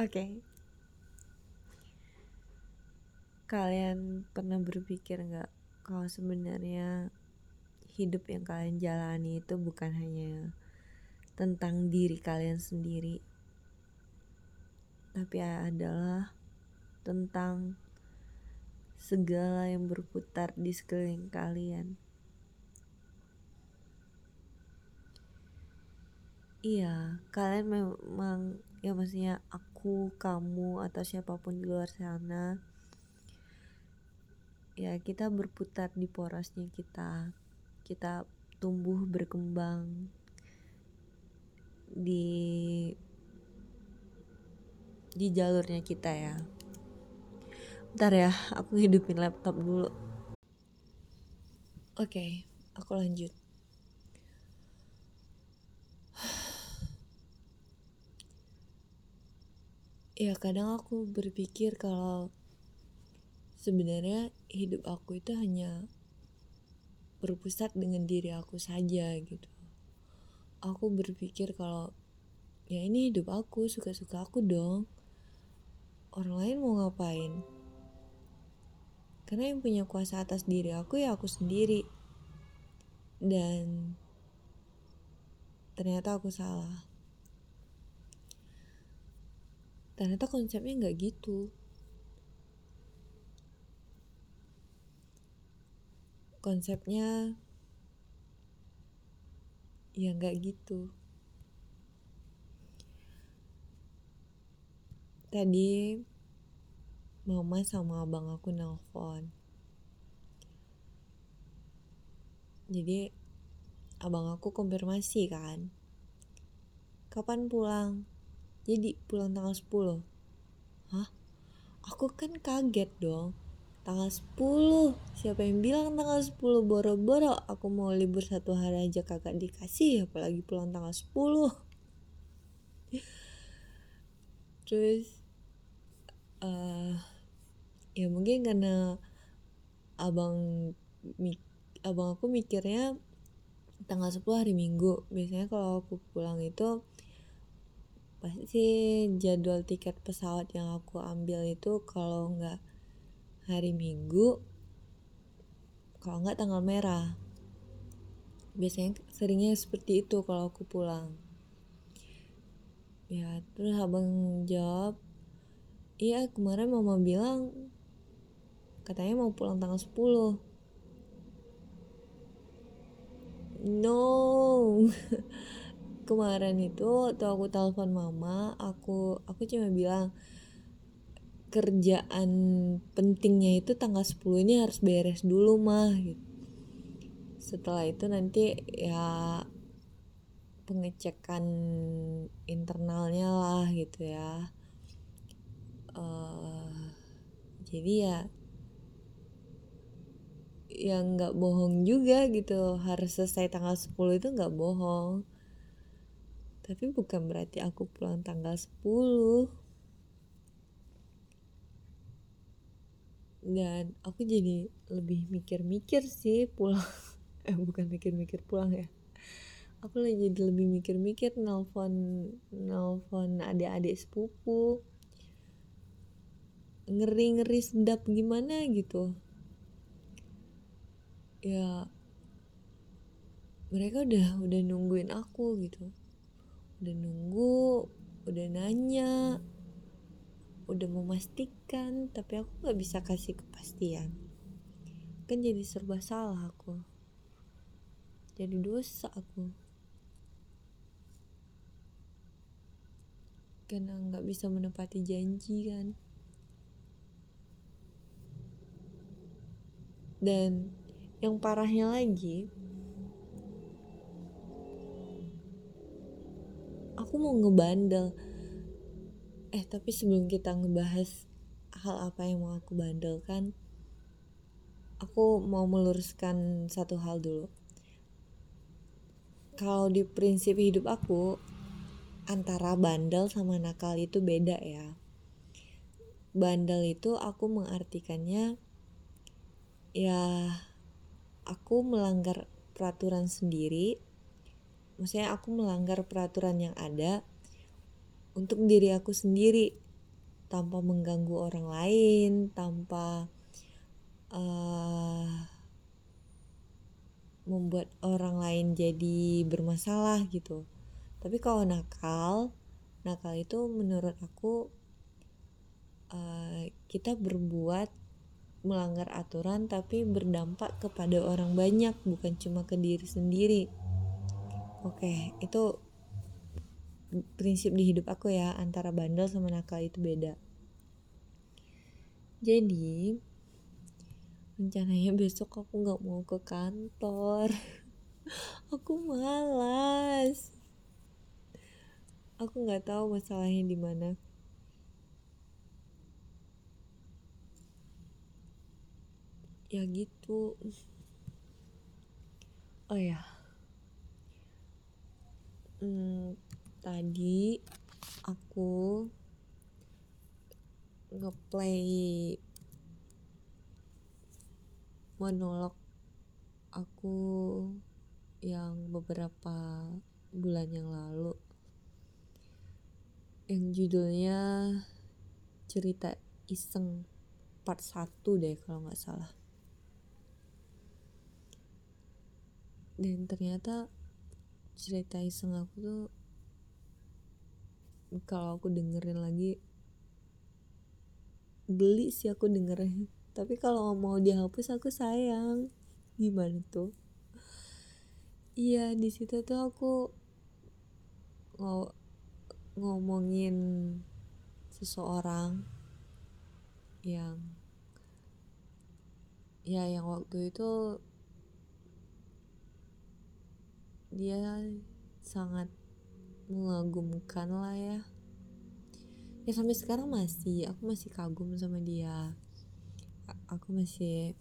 Oke. Kalian pernah berpikir nggak kalau sebenarnya hidup yang kalian jalani itu bukan hanya tentang diri kalian sendiri, tapi adalah tentang segala yang berputar di sekeliling kalian. Iya, kalian memang ya maksudnya aku, kamu atau siapa pun di luar sana ya kita berputar di porosnya kita. Kita tumbuh berkembang di di jalurnya kita ya. Bentar ya, aku hidupin laptop dulu. Oke, okay, aku lanjut. Ya kadang aku berpikir kalau sebenarnya hidup aku itu hanya berpusat dengan diri aku saja gitu. Aku berpikir kalau ya ini hidup aku suka-suka aku dong. Orang lain mau ngapain? Karena yang punya kuasa atas diri aku ya aku sendiri. Dan ternyata aku salah ternyata konsepnya nggak gitu. Konsepnya ya nggak gitu. Tadi mama sama abang aku nelfon. Jadi abang aku konfirmasi kan kapan pulang jadi pulang tanggal 10 hah? Aku kan kaget dong. Tanggal 10 siapa yang bilang tanggal 10 boro-boro. Aku mau libur satu hari aja kakak dikasih. Apalagi pulang tanggal 10 terus uh, ya mungkin karena abang abang aku mikirnya tanggal 10 hari minggu. Biasanya kalau aku pulang itu pasti jadwal tiket pesawat yang aku ambil itu kalau nggak hari minggu? Kalau nggak tanggal merah. Biasanya seringnya seperti itu kalau aku pulang. Ya terus abang jawab iya kemarin mama bilang katanya mau pulang tanggal 10 no kemarin itu waktu aku telepon mama aku aku cuma bilang kerjaan pentingnya itu tanggal 10 ini harus beres dulu mah gitu. setelah itu nanti ya pengecekan internalnya lah gitu ya. Uh, jadi ya yang nggak bohong juga gitu. Harus selesai tanggal 10 itu nggak bohong tapi bukan berarti aku pulang tanggal 10 dan aku jadi lebih mikir-mikir sih pulang. Eh bukan mikir-mikir pulang ya. Aku lagi jadi lebih mikir-mikir nelfon nelfon adik-adik sepupu. Ngeri-ngeri sedap gimana gitu. Ya mereka udah udah nungguin aku gitu udah nunggu udah nanya udah memastikan tapi aku nggak bisa kasih kepastian. Kan jadi serba salah aku. Jadi dosa aku. Karena nggak bisa menepati janji kan. Dan yang parahnya lagi aku mau ngebandel. Eh tapi sebelum kita ngebahas hal apa yang mau aku bandelkan aku mau meluruskan satu hal dulu. Kalau di prinsip hidup aku antara bandel sama nakal itu beda ya. Bandel itu aku mengartikannya ya aku melanggar peraturan sendiri maksudnya aku melanggar peraturan yang ada untuk diri aku sendiri tanpa mengganggu orang lain tanpa uh, membuat orang lain jadi bermasalah gitu. Tapi kalau nakal nakal itu menurut aku uh, kita berbuat melanggar aturan tapi berdampak kepada orang banyak bukan cuma ke diri sendiri oke itu prinsip di hidup aku ya antara bandel sama nakal itu beda. Jadi rencananya besok aku nggak mau ke kantor. Aku malas. Aku nggak tahu masalahnya di mana. Ya gitu. Oh ya hmm, tadi aku ngeplay monolog aku yang beberapa bulan yang lalu. Yang judulnya cerita iseng part 1 deh kalau nggak salah. Dan ternyata cerita iseng aku tuh kalau aku dengerin lagi geli sih aku dengerin tapi kalau mau dihapus aku sayang. Gimana tuh? Iya di situ tuh aku ng ngomongin seseorang yang ya yang waktu itu dia sangat mengagumkan lah ya. Ya sampai sekarang masih aku masih kagum sama dia. Aku masih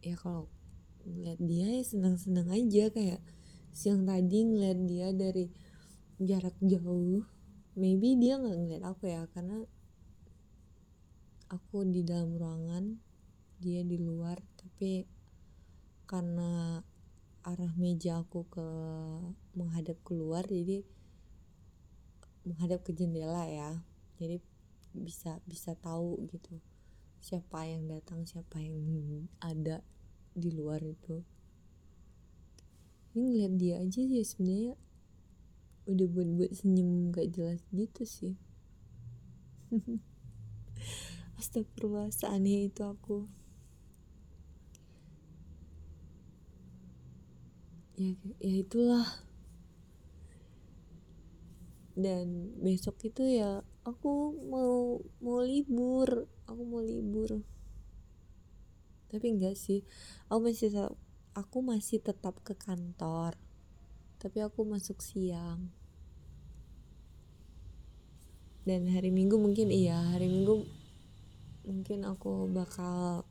ya kalau ngeliat dia ya senang-senang aja. Kayak siang tadi ngeliat dia dari jarak jauh maybe dia nggak ngeliat aku ya. Karena aku di dalam ruangan dia di luar. Tapi karena arah meja aku ke menghadap keluar jadi menghadap ke jendela ya. Jadi bisa bisa tahu gitu siapa yang datang siapa yang ada di luar itu. Ini ngeliat dia aja sih sebenarnya udah buat buat senyum gak jelas gitu sih. Astagfirullah seaneh itu aku ya ya itulah. Dan besok itu ya aku mau mau libur. Aku mau libur. Tapi enggak sih. Aku masih aku masih tetap ke kantor. Tapi aku masuk siang. Dan hari minggu mungkin iya hari minggu mungkin aku bakal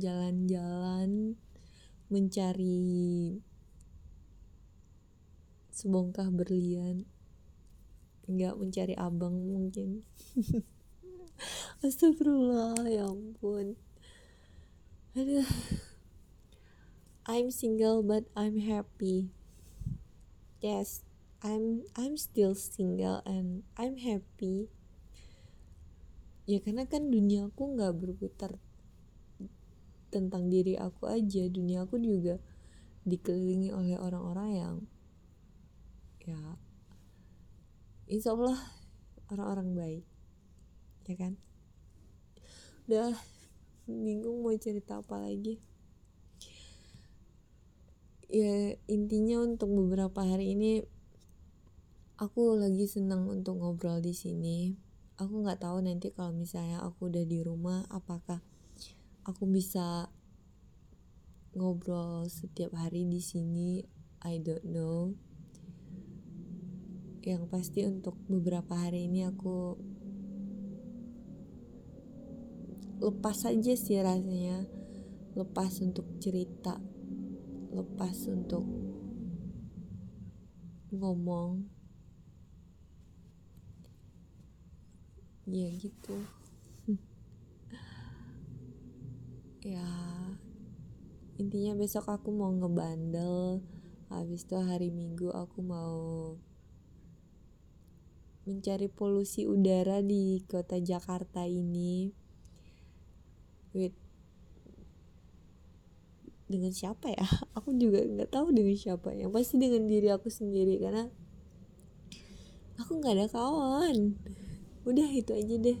jalan-jalan mencari sebongkah berlian nggak mencari abang mungkin. Astagfirullah ya ampun. Aduh. I'm single but I'm happy. Yes I'm I'm still single and I'm happy. Ya karena kan dunia aku nggak berputar tentang diri aku aja. Dunia aku juga dikelilingi oleh orang-orang yang ya. Insya Allah orang-orang baik. Ya kan? Udah bingung mau cerita apa lagi. Ya intinya untuk beberapa hari ini aku lagi senang untuk ngobrol di sini. Aku nggak tahu nanti kalau misalnya aku udah di rumah apakah aku bisa ngobrol setiap hari di sini? I don't know yang pasti untuk beberapa hari ini aku lepas aja sih rasanya. Lepas untuk cerita lepas untuk ngomong. Ya gitu. Ya intinya besok aku mau ngebandel. Habis itu hari minggu aku mau mencari polusi udara di kota Jakarta ini wait dengan siapa ya? Aku juga nggak tahu dengan siapa yang pasti dengan diri aku sendiri karena aku nggak ada kawan. Udah itu aja deh